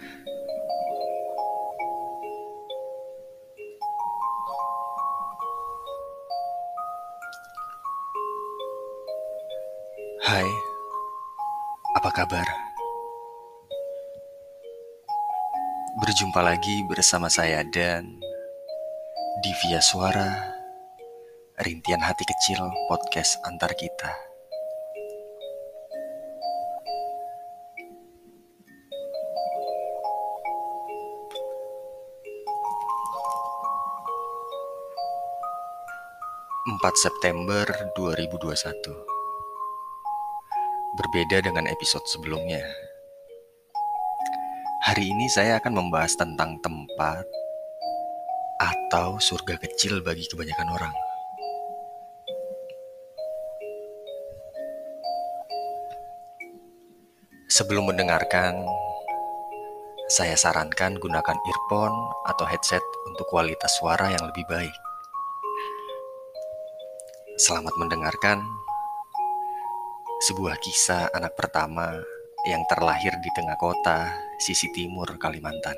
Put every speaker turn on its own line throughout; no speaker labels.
Hai, apa kabar? Berjumpa lagi bersama saya dan di Via Suara Rintian Hati Kecil Podcast Antar Kita. September 2021 Berbeda dengan episode sebelumnya. Hari ini saya akan membahas tentang tempat atau surga kecil bagi kebanyakan orang. Sebelum mendengarkan, saya sarankan gunakan earphone atau headset untuk kualitas suara yang lebih baik. Selamat mendengarkan sebuah kisah anak pertama yang terlahir di tengah kota sisi timur Kalimantan.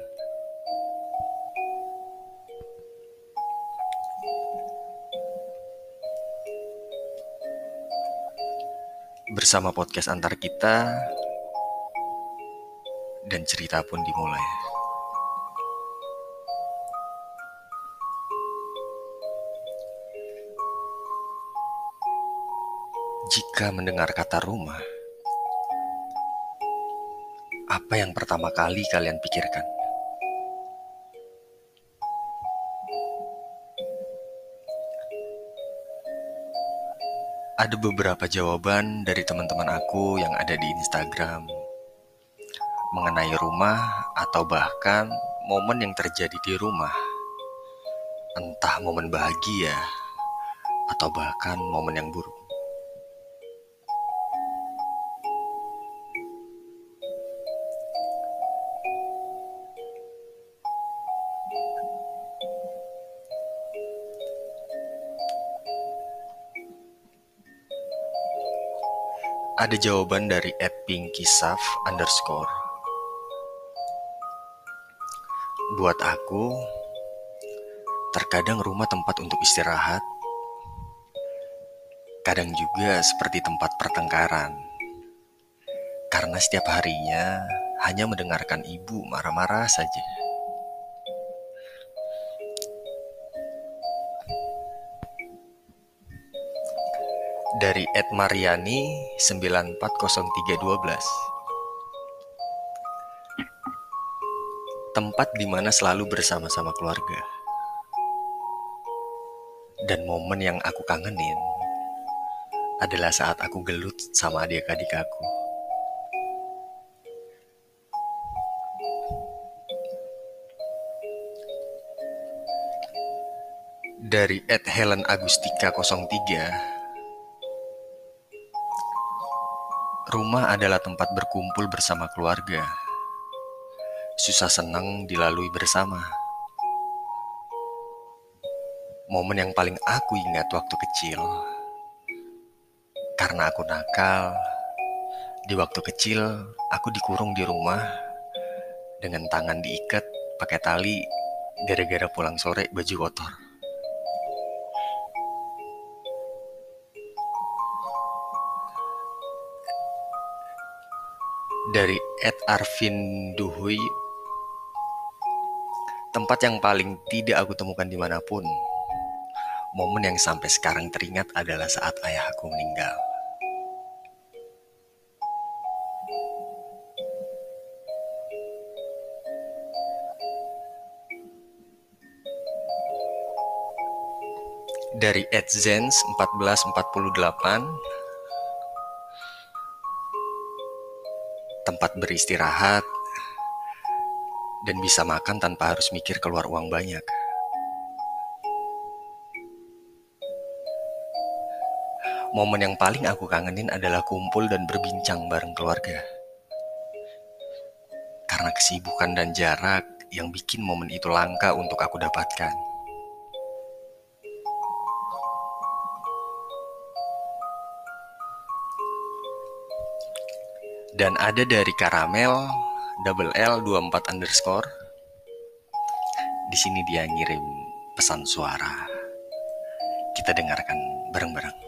Bersama podcast antar kita dan cerita pun dimulai. Jika mendengar kata rumah, apa yang pertama kali kalian pikirkan? Ada beberapa jawaban dari teman-teman aku yang ada di Instagram mengenai rumah atau bahkan momen yang terjadi di rumah. Entah momen bahagia atau bahkan momen yang buruk. Ada jawaban dari @pinkisaf underscore. Buat aku, terkadang rumah tempat untuk istirahat, kadang juga seperti tempat pertengkaran. Karena setiap harinya hanya mendengarkan ibu marah-marah saja. Dari Ed Mariani 940312. Tempat di mana selalu bersama-sama keluarga. Dan momen yang aku kangenin adalah saat aku gelut sama adik-adik aku. Dari Ed Helen Agustika 03 Rumah adalah tempat berkumpul bersama keluarga. Susah senang dilalui bersama. Momen yang paling aku ingat waktu kecil. Karena aku nakal, di waktu kecil aku dikurung di rumah dengan tangan diikat pakai tali gara-gara pulang sore baju kotor. Dari Ed Arvin Duhui tempat yang paling tidak aku temukan di mana pun. Momen yang sampai sekarang teringat adalah saat ayahku meninggal. Dari Ed Zens 1448 tempat beristirahat, dan bisa makan tanpa harus mikir keluar uang banyak. Momen yang paling aku kangenin adalah kumpul dan berbincang bareng keluarga. Karena kesibukan dan jarak yang bikin momen itu langka untuk aku dapatkan. Dan ada dari karamel double L 24 underscore. Di sini dia ngirim pesan suara. Kita dengarkan bareng-bareng.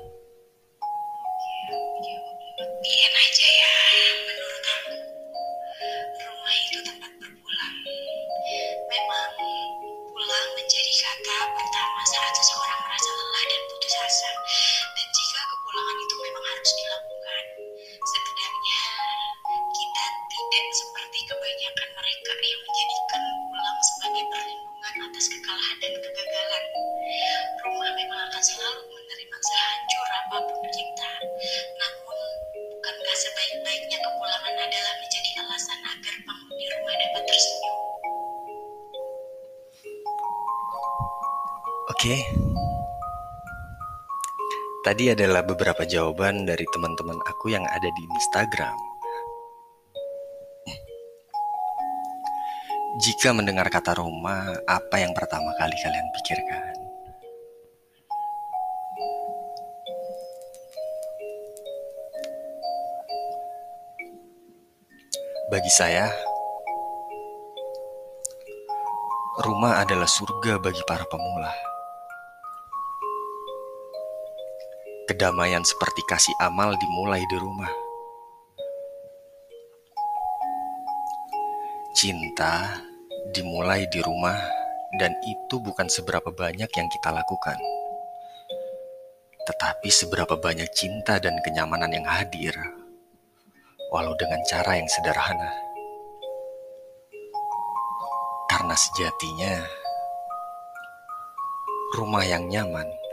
Oke. Tadi adalah beberapa jawaban dari teman-teman aku yang ada di Instagram. Jika mendengar kata rumah, apa yang pertama kali kalian pikirkan? Bagi saya, rumah adalah surga bagi para pemula. Kedamaian seperti kasih amal dimulai di rumah. Cinta dimulai di rumah, dan itu bukan seberapa banyak yang kita lakukan, tetapi seberapa banyak cinta dan kenyamanan yang hadir, walau dengan cara yang sederhana. Karena sejatinya, rumah yang nyaman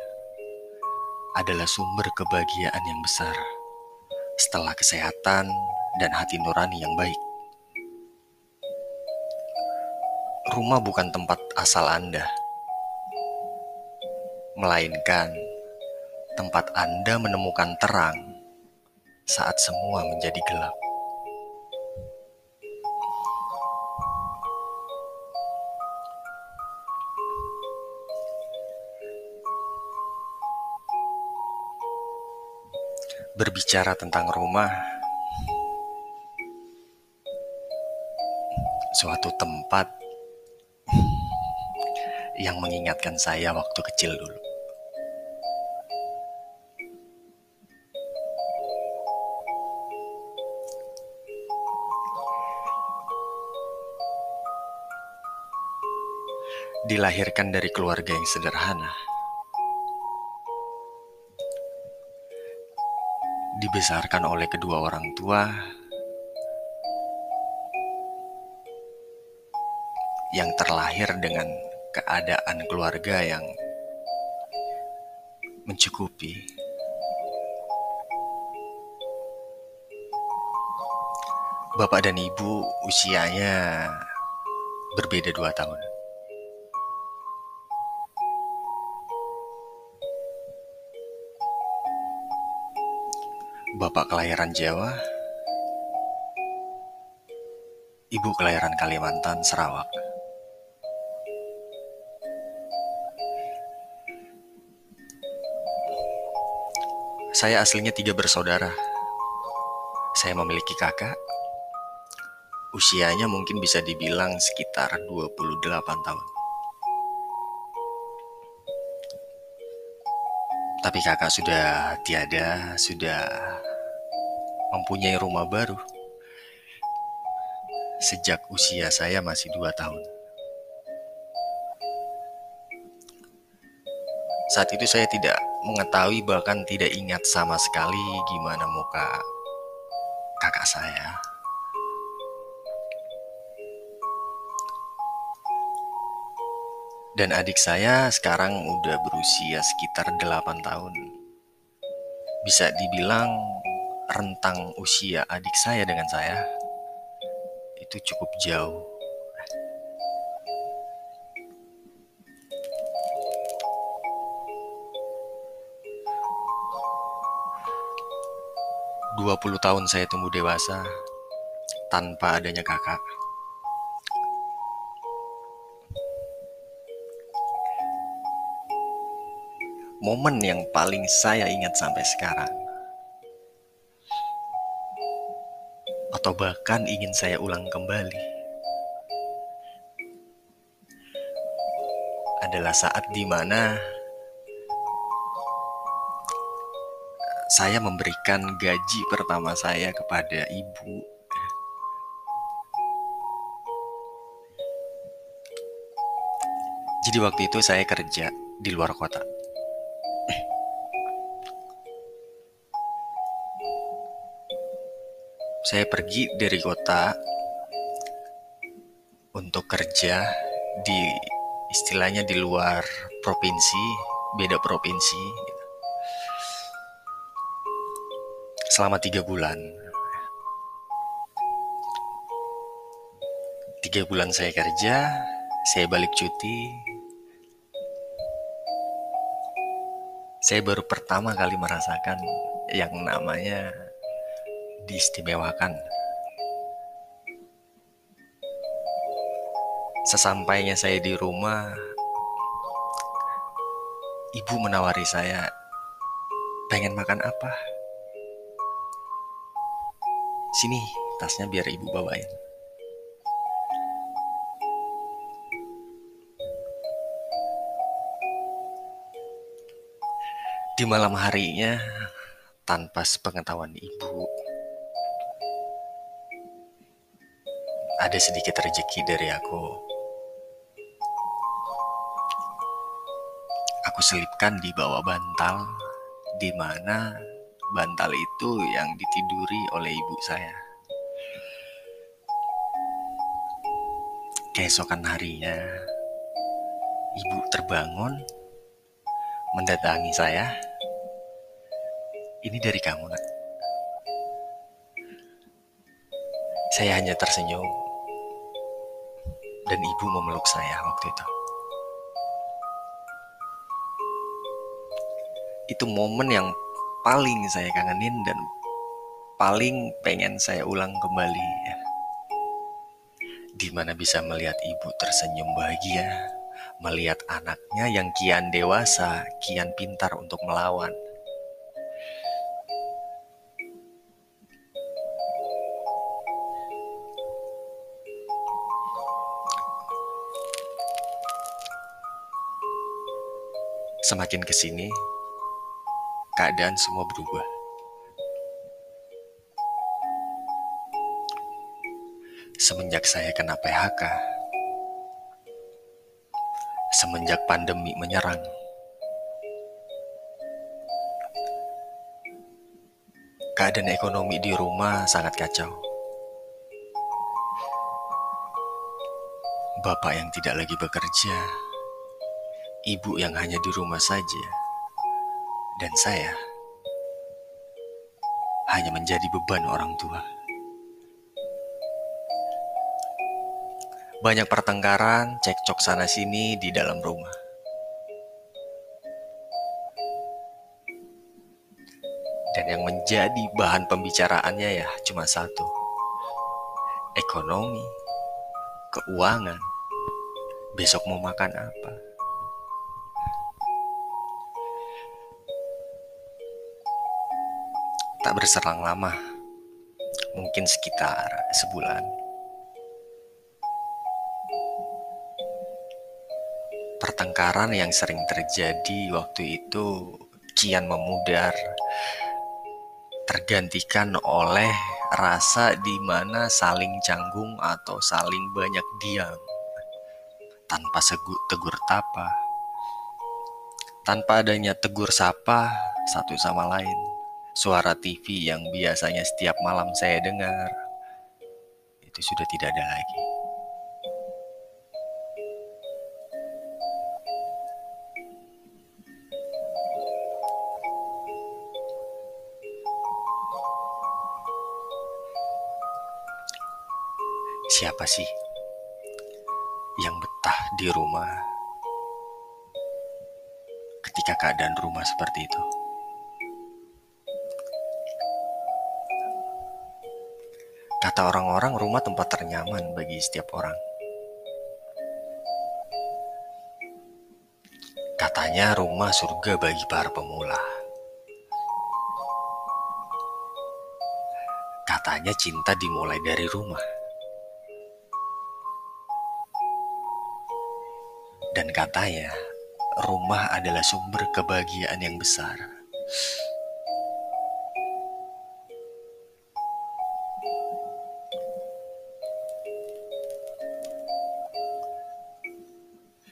adalah sumber kebahagiaan yang besar setelah kesehatan dan hati nurani yang baik. Rumah bukan tempat asal Anda, melainkan tempat Anda menemukan terang saat semua menjadi gelap. Berbicara tentang rumah, suatu tempat yang mengingatkan saya waktu kecil dulu. Dilahirkan dari keluarga yang sederhana. Dibesarkan oleh kedua orang tua yang terlahir dengan keadaan keluarga yang mencukupi. Bapak dan ibu usianya berbeda dua tahun. Bapak kelahiran Jawa, Ibu kelahiran Kalimantan, Sarawak. Saya aslinya tiga bersaudara. Saya memiliki kakak. Usianya mungkin bisa dibilang sekitar 28 tahun. Tapi kakak sudah tiada, sudah mempunyai rumah baru sejak usia saya masih dua tahun. Saat itu saya tidak mengetahui bahkan tidak ingat sama sekali gimana muka kakak saya. Dan adik saya sekarang udah berusia sekitar 8 tahun. Bisa dibilang rentang usia adik saya dengan saya itu cukup jauh. Dua puluh tahun saya tumbuh dewasa tanpa adanya kakak. Momen yang paling saya ingat sampai sekarang atau bahkan ingin saya ulang kembali adalah saat di mana saya memberikan gaji pertama saya kepada ibu. Jadi waktu itu saya kerja di luar kota. Saya pergi dari kota untuk kerja di istilahnya di luar provinsi, beda provinsi. Selama tiga bulan. Tiga bulan saya kerja, saya balik cuti. Saya baru pertama kali merasakan yang namanya diistimewakan. Sesampainya saya di rumah, ibu menawari saya, pengen makan apa? Sini, tasnya biar ibu bawain. Di malam harinya, tanpa sepengetahuan ibu, ada sedikit rezeki dari aku. aku selipkan di bawah bantal, di mana bantal itu yang ditiduri oleh ibu saya. Keesokan harinya, ibu terbangun, mendatangi saya. Ini dari kamu, nak. Saya hanya tersenyum, dan ibu memeluk saya waktu itu. itu momen yang paling saya kangenin dan paling pengen saya ulang kembali ya. Di mana bisa melihat ibu tersenyum bahagia, melihat anaknya yang kian dewasa, kian pintar untuk melawan. Semakin ke sini, keadaan semua berubah. Semenjak saya kena PHK, semenjak pandemi menyerang, keadaan ekonomi di rumah sangat kacau. Bapak yang tidak lagi bekerja, ibu yang hanya di rumah saja dan saya hanya menjadi beban orang tua. Banyak pertengkaran, cekcok sana-sini di dalam rumah. Dan yang menjadi bahan pembicaraannya ya cuma satu. Ekonomi, keuangan, besok mau makan apa. Tak berserang lama, mungkin sekitar sebulan. Pertengkaran yang sering terjadi waktu itu kian memudar, tergantikan oleh rasa di mana saling canggung atau saling banyak diam tanpa tegur tapa, tanpa adanya tegur sapa satu sama lain Suara TV yang biasanya setiap malam saya dengar itu sudah tidak ada lagi. Siapa sih yang betah di rumah ketika keadaan rumah seperti itu? Kata orang-orang, rumah tempat ternyaman bagi setiap orang. Katanya rumah surga bagi para pemula. Katanya cinta dimulai dari rumah. Dan katanya rumah adalah sumber kebahagiaan yang besar.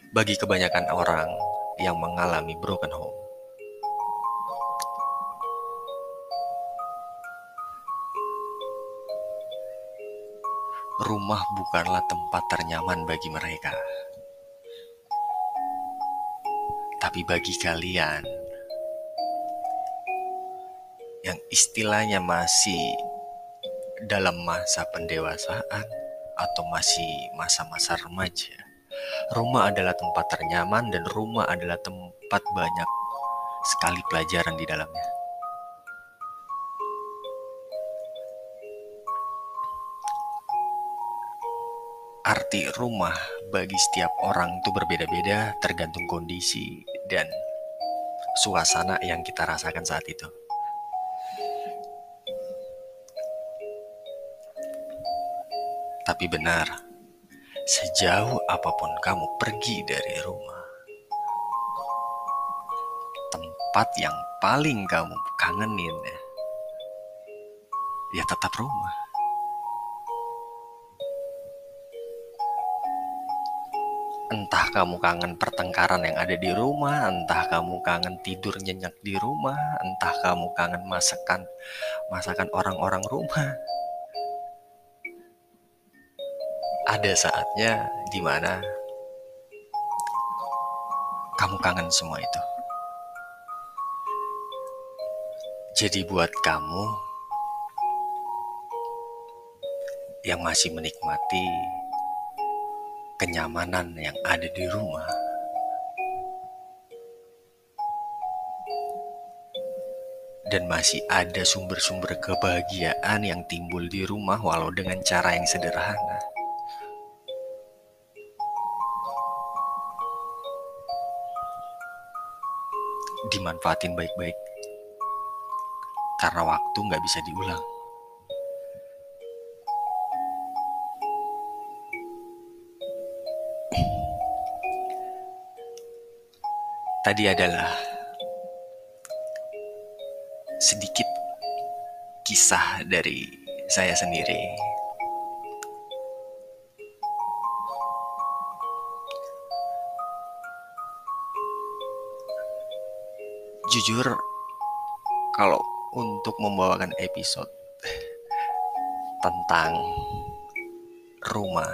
Bagi kebanyakan orang yang mengalami broken home, rumah bukanlah tempat ternyaman bagi mereka. Tapi bagi kalian yang istilahnya masih dalam masa pendewasaan atau masih masa-masa remaja, rumah adalah tempat ternyaman dan rumah adalah tempat banyak sekali pelajaran di dalamnya. Arti rumah bagi setiap orang itu berbeda-beda tergantung kondisi dan suasana yang kita rasakan saat itu. Tapi benar, sejauh apa pun kamu pergi dari rumah, tempat yang paling kamu kangenin ya, ya tetap rumah. Entah kamu kangen pertengkaran yang ada di rumah, entah kamu kangen tidur nyenyak di rumah, entah kamu kangen masakan masakan orang-orang rumah. Ada saatnya di mana kamu kangen semua itu. Jadi buat kamu yang masih menikmati kenyamanan yang ada di rumah. Dan masih ada sumber-sumber kebahagiaan yang timbul di rumah walau dengan cara yang sederhana. Dimanfaatin baik-baik. Karena waktu nggak bisa diulang. tadi adalah sedikit kisah dari saya sendiri. Jujur, kalau untuk membawakan episode tentang rumah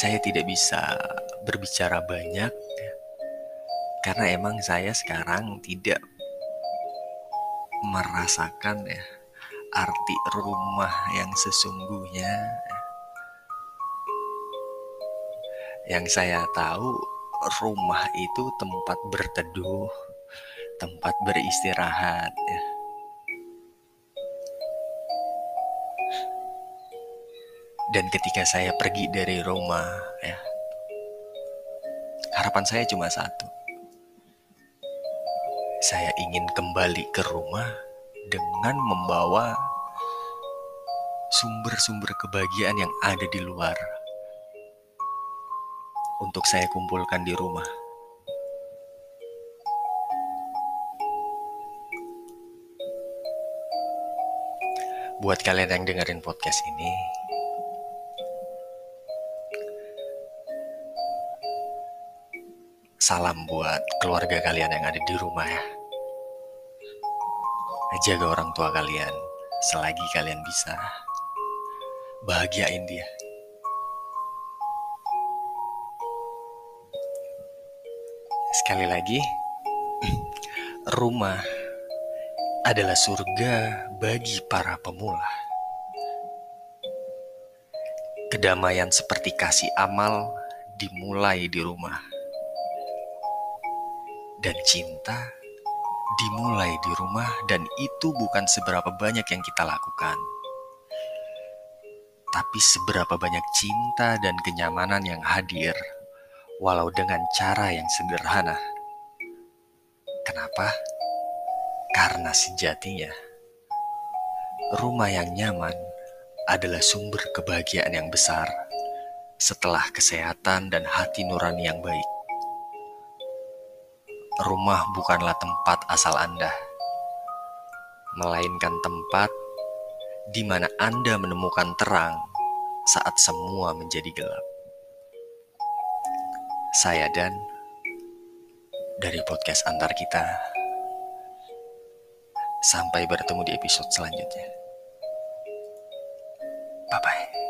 saya tidak bisa berbicara banyak ya, karena emang saya sekarang tidak merasakan ya arti rumah yang sesungguhnya yang saya tahu rumah itu tempat berteduh tempat beristirahat ya Dan ketika saya pergi dari rumah, ya, harapan saya cuma satu. Saya ingin kembali ke rumah dengan membawa sumber-sumber kebahagiaan yang ada di luar untuk saya kumpulkan di rumah. Buat kalian yang dengerin podcast ini, Salam buat keluarga kalian yang ada di rumah ya. Jaga orang tua kalian selagi kalian bisa. Bahagiain dia. Sekali lagi, rumah adalah surga bagi para pemula. Kedamaian seperti kasih amal dimulai di rumah dan cinta dimulai di rumah dan itu bukan seberapa banyak yang kita lakukan. Tapi seberapa banyak cinta dan kenyamanan yang hadir walau dengan cara yang sederhana. Kenapa? Karena sejatinya, rumah yang nyaman adalah sumber kebahagiaan yang besar setelah kesehatan dan hati nurani yang baik. Rumah bukanlah tempat asal Anda, melainkan tempat di mana Anda menemukan terang saat semua menjadi gelap. Saya dan dari podcast antar kita. Sampai bertemu di episode selanjutnya. Bye bye.